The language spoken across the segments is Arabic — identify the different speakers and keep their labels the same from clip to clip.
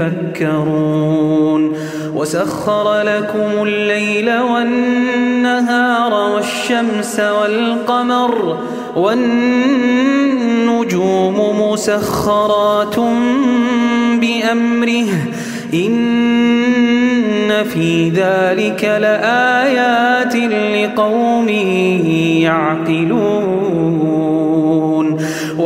Speaker 1: يتفكرون. وسخر لكم الليل والنهار والشمس والقمر والنجوم مسخرات بأمره. إن في ذلك لآيات لقوم يعقلون.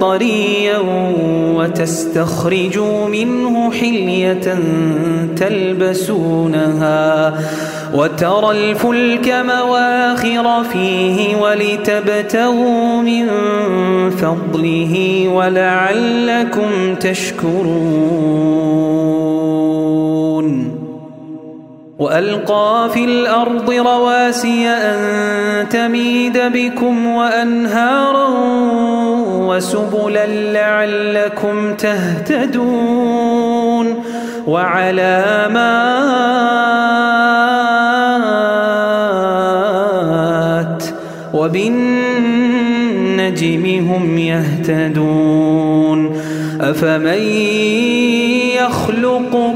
Speaker 1: طريا وتستخرجوا منه حلية تلبسونها وترى الفلك مواخر فيه ولتبتغوا من فضله ولعلكم تشكرون وألقى في الأرض رواسي أن تميد بكم وأنهارا وسبلا لعلكم تهتدون وعلامات وبالنجم هم يهتدون أفمن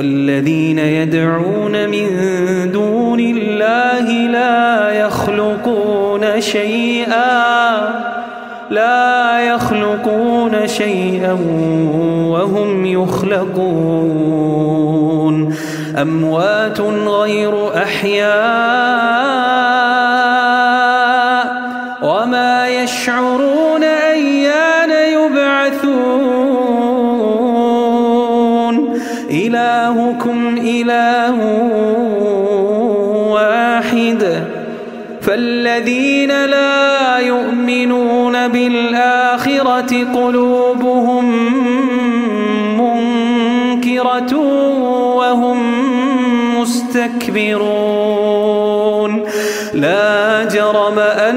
Speaker 1: والذين يدعون من دون الله لا يخلقون شيئا لا يخلقون شيئا وهم يخلقون. أموات غير أحياء إله واحد فالذين لا يؤمنون بالآخرة قلوبهم منكرة وهم مستكبرون لا جرم أن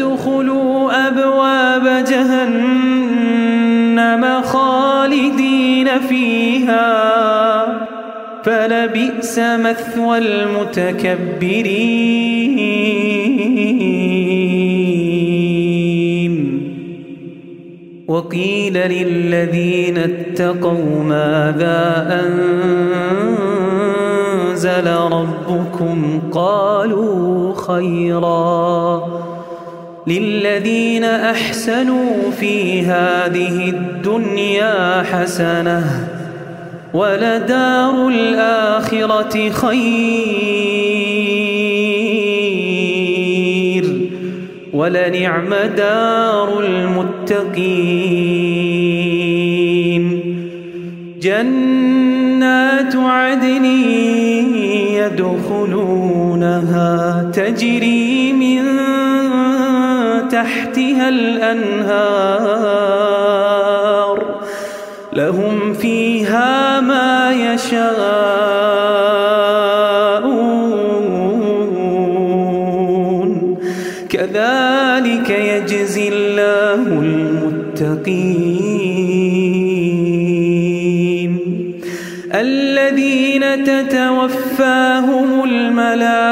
Speaker 1: فادخلوا أبواب جهنم خالدين فيها فلبئس مثوى المتكبرين. وقيل للذين اتقوا ماذا أنزل ربكم؟ قالوا خيرا. للذين أحسنوا في هذه الدنيا حسنة ولدار الآخرة خير ولنعم دار المتقين جنات عدن يدخلونها تجري من تحتها الأنهار لهم فيها ما يشاءون. كذلك يجزي الله الذين تتوفاهم الملائكة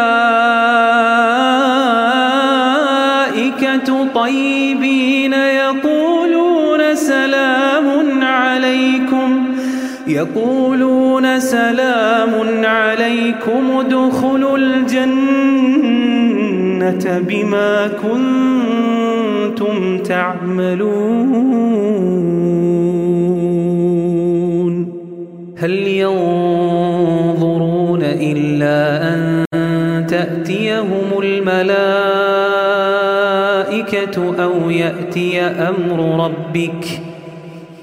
Speaker 1: يقولون سلام عليكم ادخلوا الجنة بما كنتم تعملون هل ينظرون إلا أن تأتيهم الملائكة أو يأتي أمر ربك ۖ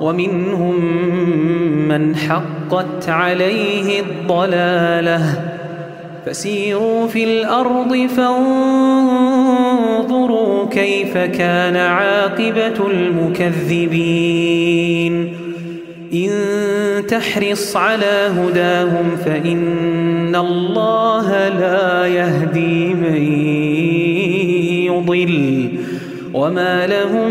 Speaker 1: ومنهم من حقت عليه الضلاله. فسيروا في الأرض فانظروا كيف كان عاقبة المكذبين. إن تحرص على هداهم فإن الله لا يهدي من يضل. وما لهم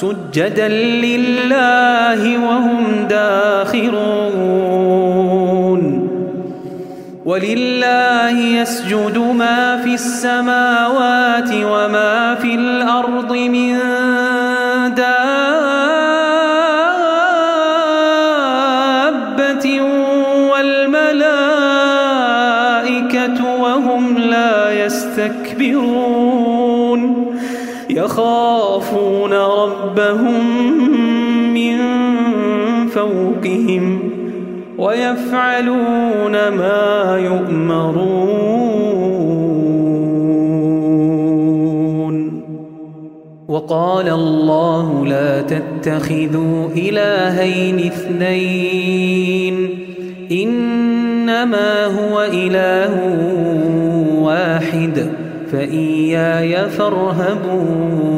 Speaker 1: سجدا لله وهم داخرون. ولله يسجد ما في السماوات وما في الأرض من ويفعلون ما يؤمرون. وقال الله لا تتخذوا إلهين اثنين. إنما هو إله واحد. فإياي فارهبون.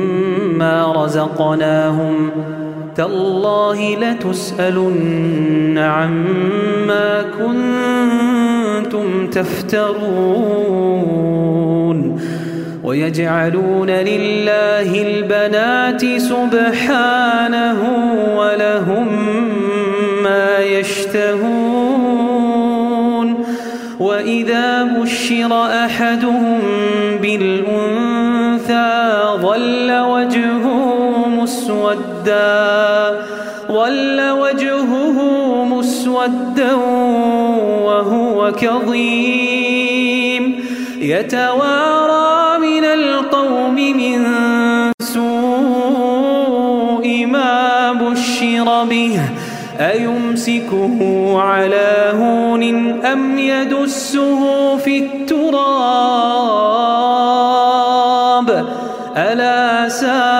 Speaker 1: رزقناهم تالله لتسألن عما كنتم تفترون ويجعلون لله البنات سبحانه ولهم ما يشتهون وإذا بشر أحدهم بالأنثى ظل وجهه مسودا ظل وجهه مسودا وهو كظيم. يتوارى من القوم من سوء ما بشر به. أيمسكه على هون أم يدسه في التراب؟ ألا ساء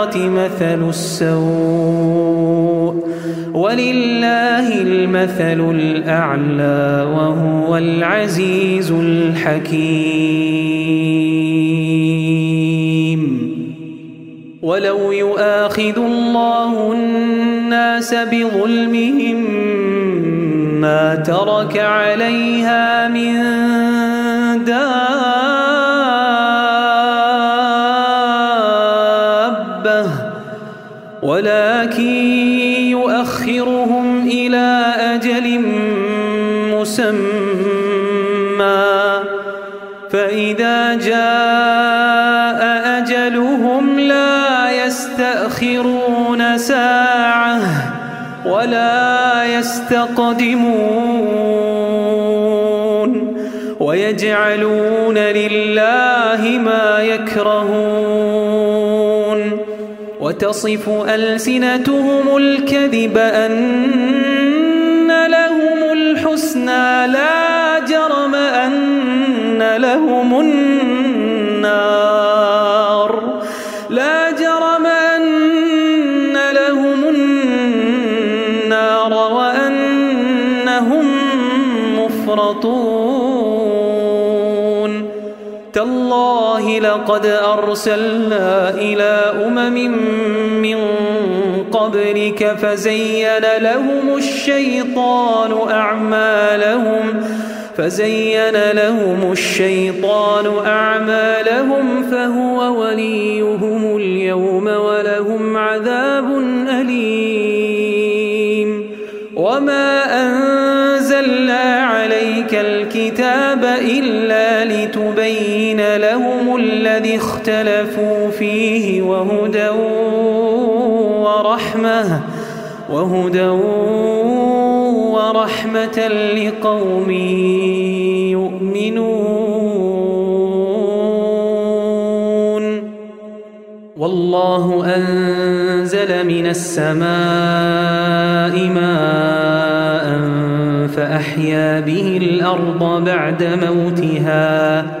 Speaker 1: بالآخرة مثل السوء ولله المثل الأعلى وهو العزيز الحكيم. ولو يؤاخذ الله الناس بظلمهم ما ترك عليها من يستقدمون ويجعلون لله ما يكرهون وتصف ألسنتهم الكذب أن لهم الحسنى لا جرم أن لهم النار لقد أرسلنا إلى أمم من قبلك فزين لهم الشيطان أعمالهم فزين لهم الشيطان أعمالهم فهو وليهم اليوم ولهم عذاب أليم. وما أنزلنا عليك الكتاب إلا لتبين لهم الذي اختلفوا فيه وهدى ورحمة وهدى ورحمة لقوم يؤمنون والله أنزل من السماء ماء فأحيا به الأرض بعد موتها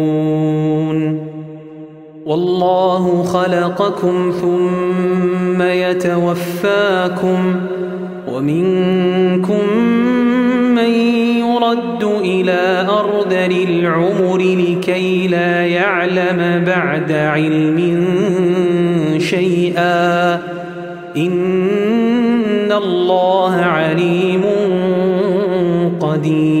Speaker 1: والله خلقكم ثم يتوفاكم ومنكم من يرد إلى أرذل العمر لكي لا يعلم بعد علم شيئا. إن الله عليم قدير.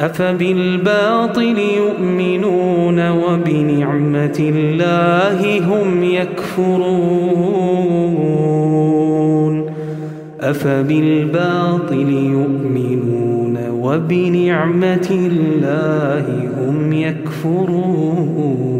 Speaker 1: أفبالباطل يؤمنون وبنعمة الله هم يكفرون أفبالباطل يؤمنون وبنعمة الله هم يكفرون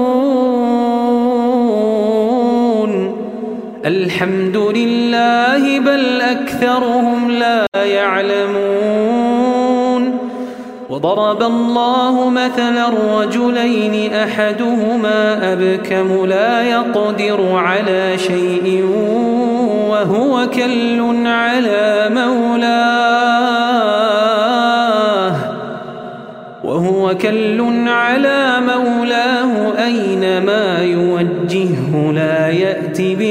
Speaker 1: الحمد لله بل أكثرهم لا يعلمون. وضرب الله مثلا رجلين أحدهما أبكم لا يقدر على شيء وهو كل على مولاه. وهو كل على مولاه أينما يوجهه لا يأتي.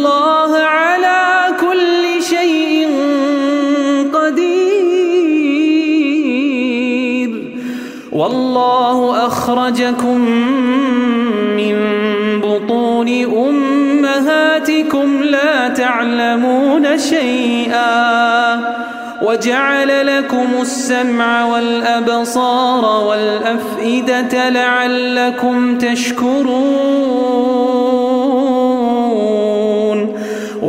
Speaker 1: الله على كل شيء قدير. والله أخرجكم من بطون أمهاتكم لا تعلمون شيئا. وجعل لكم السمع والأبصار والأفئدة لعلكم تشكرون.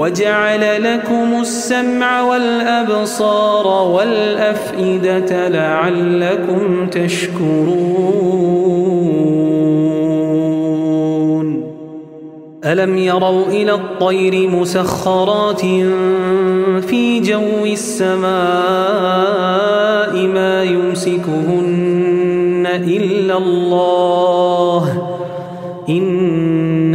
Speaker 1: وجعل لكم السمع والأبصار والأفئدة لعلكم تشكرون. ألم يروا إلى الطير مسخرات في جو السماء ما يمسكهن إلا الله؟ إن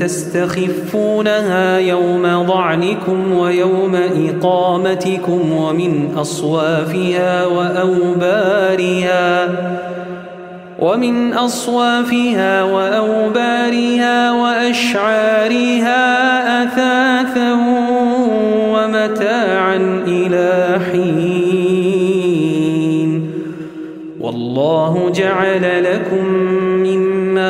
Speaker 1: تستخفونها يوم ضعنكم ويوم إقامتكم ومن أصوافها وأوبارها ومن أصوافها وأوبارها وأشعارها أثاثا ومتاعا إلى حين. والله جعل لكم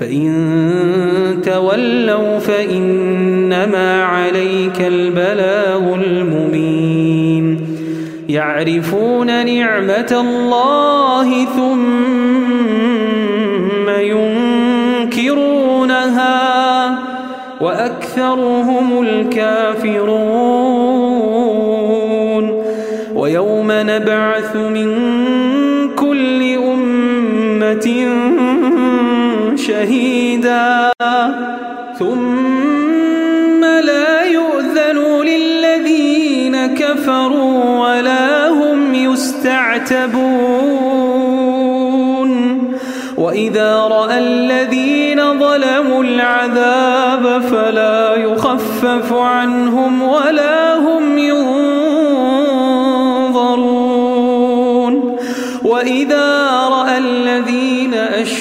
Speaker 1: فإن تولوا فإنما عليك البلاغ المبين. يعرفون نعمة الله ثم ينكرونها وأكثرهم الكافرون. ويوم نبعث من كل أمة شهيدا. ثم لا يؤذن للذين كفروا ولا هم يستعتبون. وإذا رأى الذين ظلموا العذاب فلا يخفف عنهم ولا هم ينظرون.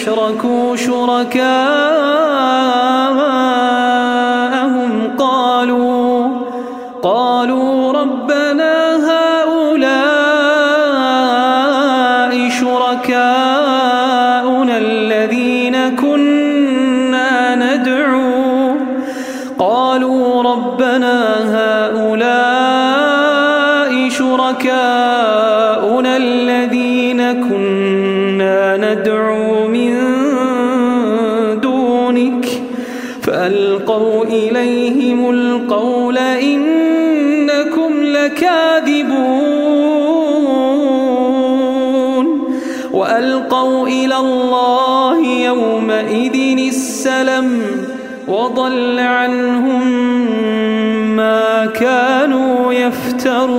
Speaker 1: أشركوا شركاء إنكم لكاذبون. وألقوا إلى الله يومئذ السلم وضل عنهم ما كانوا يفترون.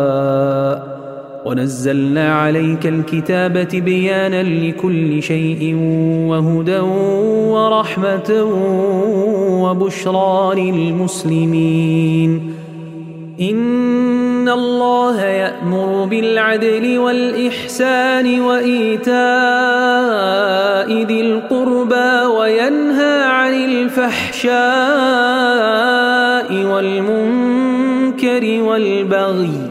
Speaker 1: ونزلنا عليك الكتاب بيانا لكل شيء وهدى ورحمة وبشرى للمسلمين. إن الله يأمر بالعدل والإحسان وإيتاء ذي القربى وينهى عن الفحشاء والمنكر والبغي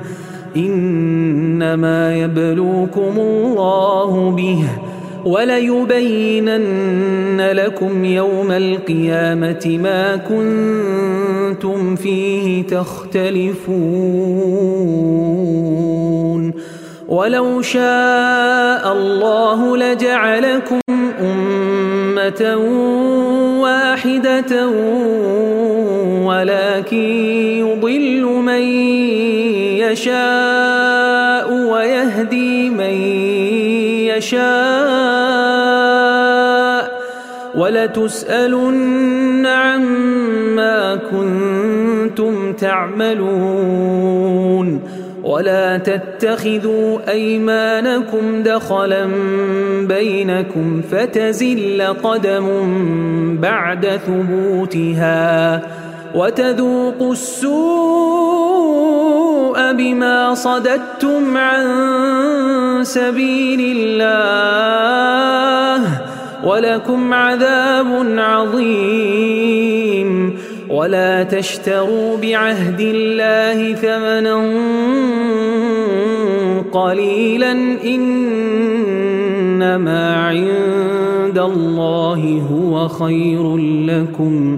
Speaker 1: إنما يبلوكم الله به وليبينن لكم يوم القيامة ما كنتم فيه تختلفون. ولو شاء الله لجعلكم أمة واحدة ولكن يضل من يشاء ويهدي من يشاء ولتسألن عما كنتم تعملون ولا تتخذوا أيمانكم دخلا بينكم فتزل قدم بعد ثبوتها وتذوقوا السوء بما صددتم عن سبيل الله ولكم عذاب عظيم. ولا تشتروا بعهد الله ثمنا قليلا إنما عند الله هو خير لكم.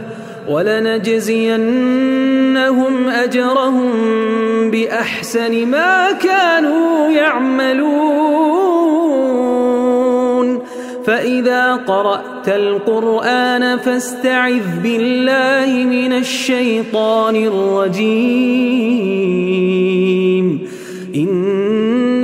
Speaker 1: ولنجزينهم أجرهم بأحسن ما كانوا يعملون. فإذا قرأت القرآن فاستعذ بالله من الشيطان الرجيم.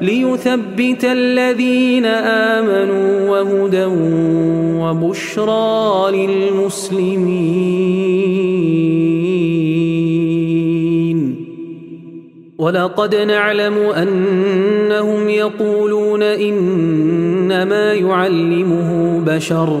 Speaker 1: ليثبت الذين آمنوا وهدى وبشرى للمسلمين. ولقد نعلم أنهم يقولون إنما يعلمه بشر.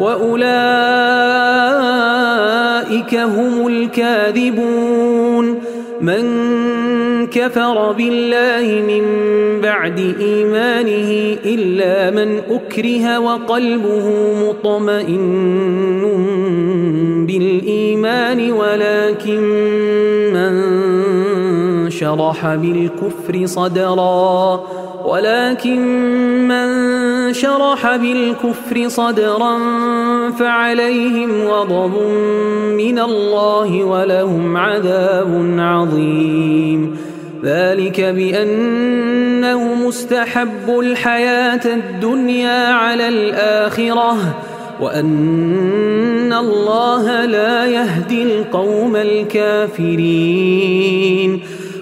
Speaker 1: وأولئك هم الكاذبون من كفر بالله من بعد إيمانه إلا من أكره وقلبه مطمئن بالإيمان ولكن من شرح بالكفر صدرا ولكن من شرح بالكفر صدرا فعليهم غضب من الله ولهم عذاب عظيم. ذلك بأنه مستحب الحياة الدنيا على الآخرة وأن الله لا يهدي القوم الكافرين.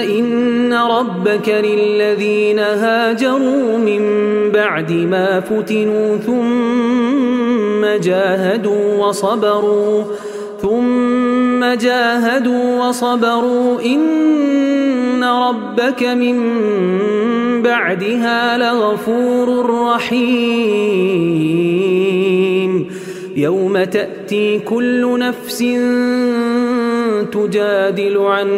Speaker 1: إن ربك للذين هاجروا من بعد ما فتنوا ثم جاهدوا وصبروا ثم جاهدوا وصبروا. إن ربك من بعدها لغفور رحيم. يوم تأتي كل نفس تجادل عن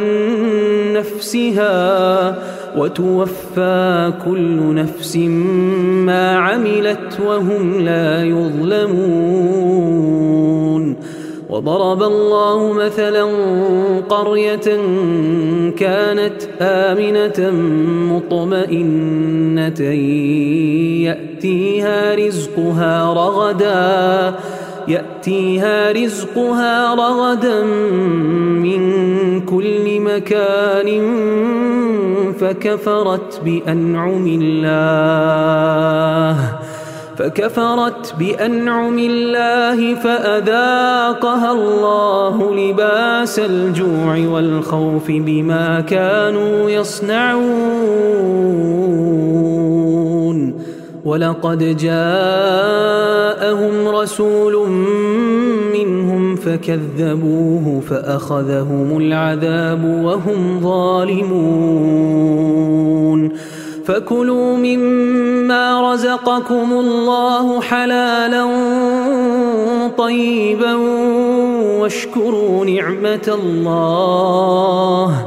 Speaker 1: نفسها وتوفى كل نفس ما عملت وهم لا يظلمون. وضرب الله مثلا قرية كانت آمنة مطمئنة يأتيها رزقها رغدا يأتيها رزقها رغدا من كل مكان فكفرت بأنعم الله فكفرت بأنعم الله فأذاقها الله لباس الجوع والخوف بما كانوا يصنعون. ولقد جاءهم رسول منهم فكذبوه فأخذهم العذاب وهم ظالمون. فكلوا مما رزقكم الله حلالا طيبا واشكروا نعمة الله.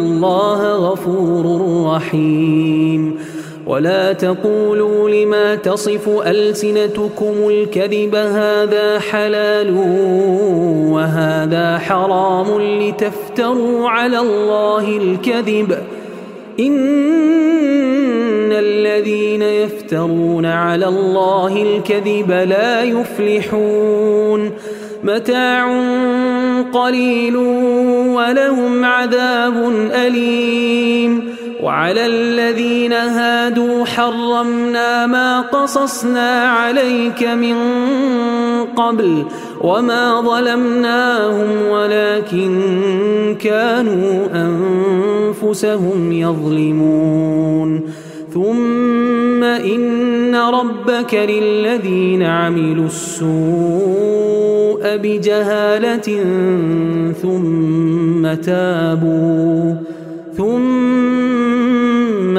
Speaker 1: الله غفور رحيم. ولا تقولوا لما تصف ألسنتكم الكذب هذا حلال وهذا حرام لتفتروا على الله الكذب. إن الذين يفترون على الله الكذب لا يفلحون. متاع قليل ولهم عذاب أليم. وعلى الذين هادوا حرمنا ما قصصنا عليك من قبل وما ظلمناهم ولكن كانوا أنفسهم يظلمون. ثم إن ربك للذين عملوا بجهالة ثم تابوا ثم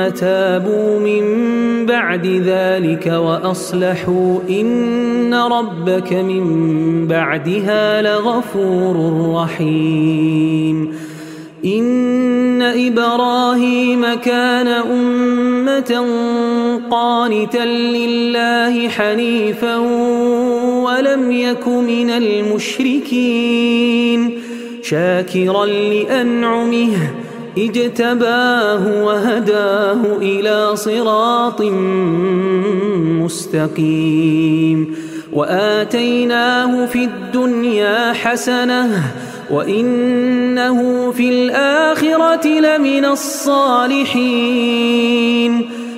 Speaker 1: تابوا من بعد ذلك وأصلحوا إن ربك من بعدها لغفور رحيم. إن إبراهيم كان أمة قانتا لله حنيفا ولم يك من المشركين شاكرا لأنعمه اجتباه وهداه إلى صراط مستقيم وآتيناه في الدنيا حسنة وإنه في الآخرة لمن الصالحين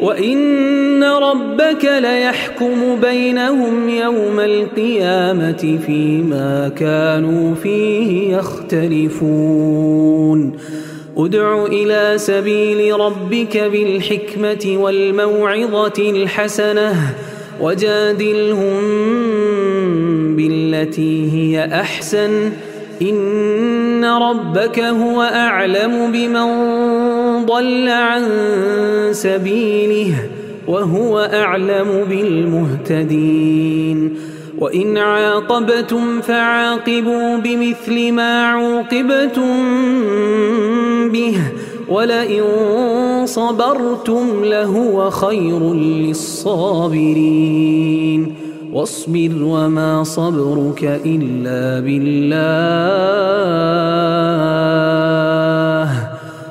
Speaker 1: وإن ربك ليحكم بينهم يوم القيامة فيما كانوا فيه يختلفون ادع إلى سبيل ربك بالحكمة والموعظة الحسنة وجادلهم بالتي هي أحسن إن ربك هو أعلم بمن ضل عن سبيله وهو أعلم بالمهتدين. وإن عاقبتم فعاقبوا بمثل ما عوقبتم به ولئن صبرتم لهو خير للصابرين. واصبر وما صبرك إلا بالله.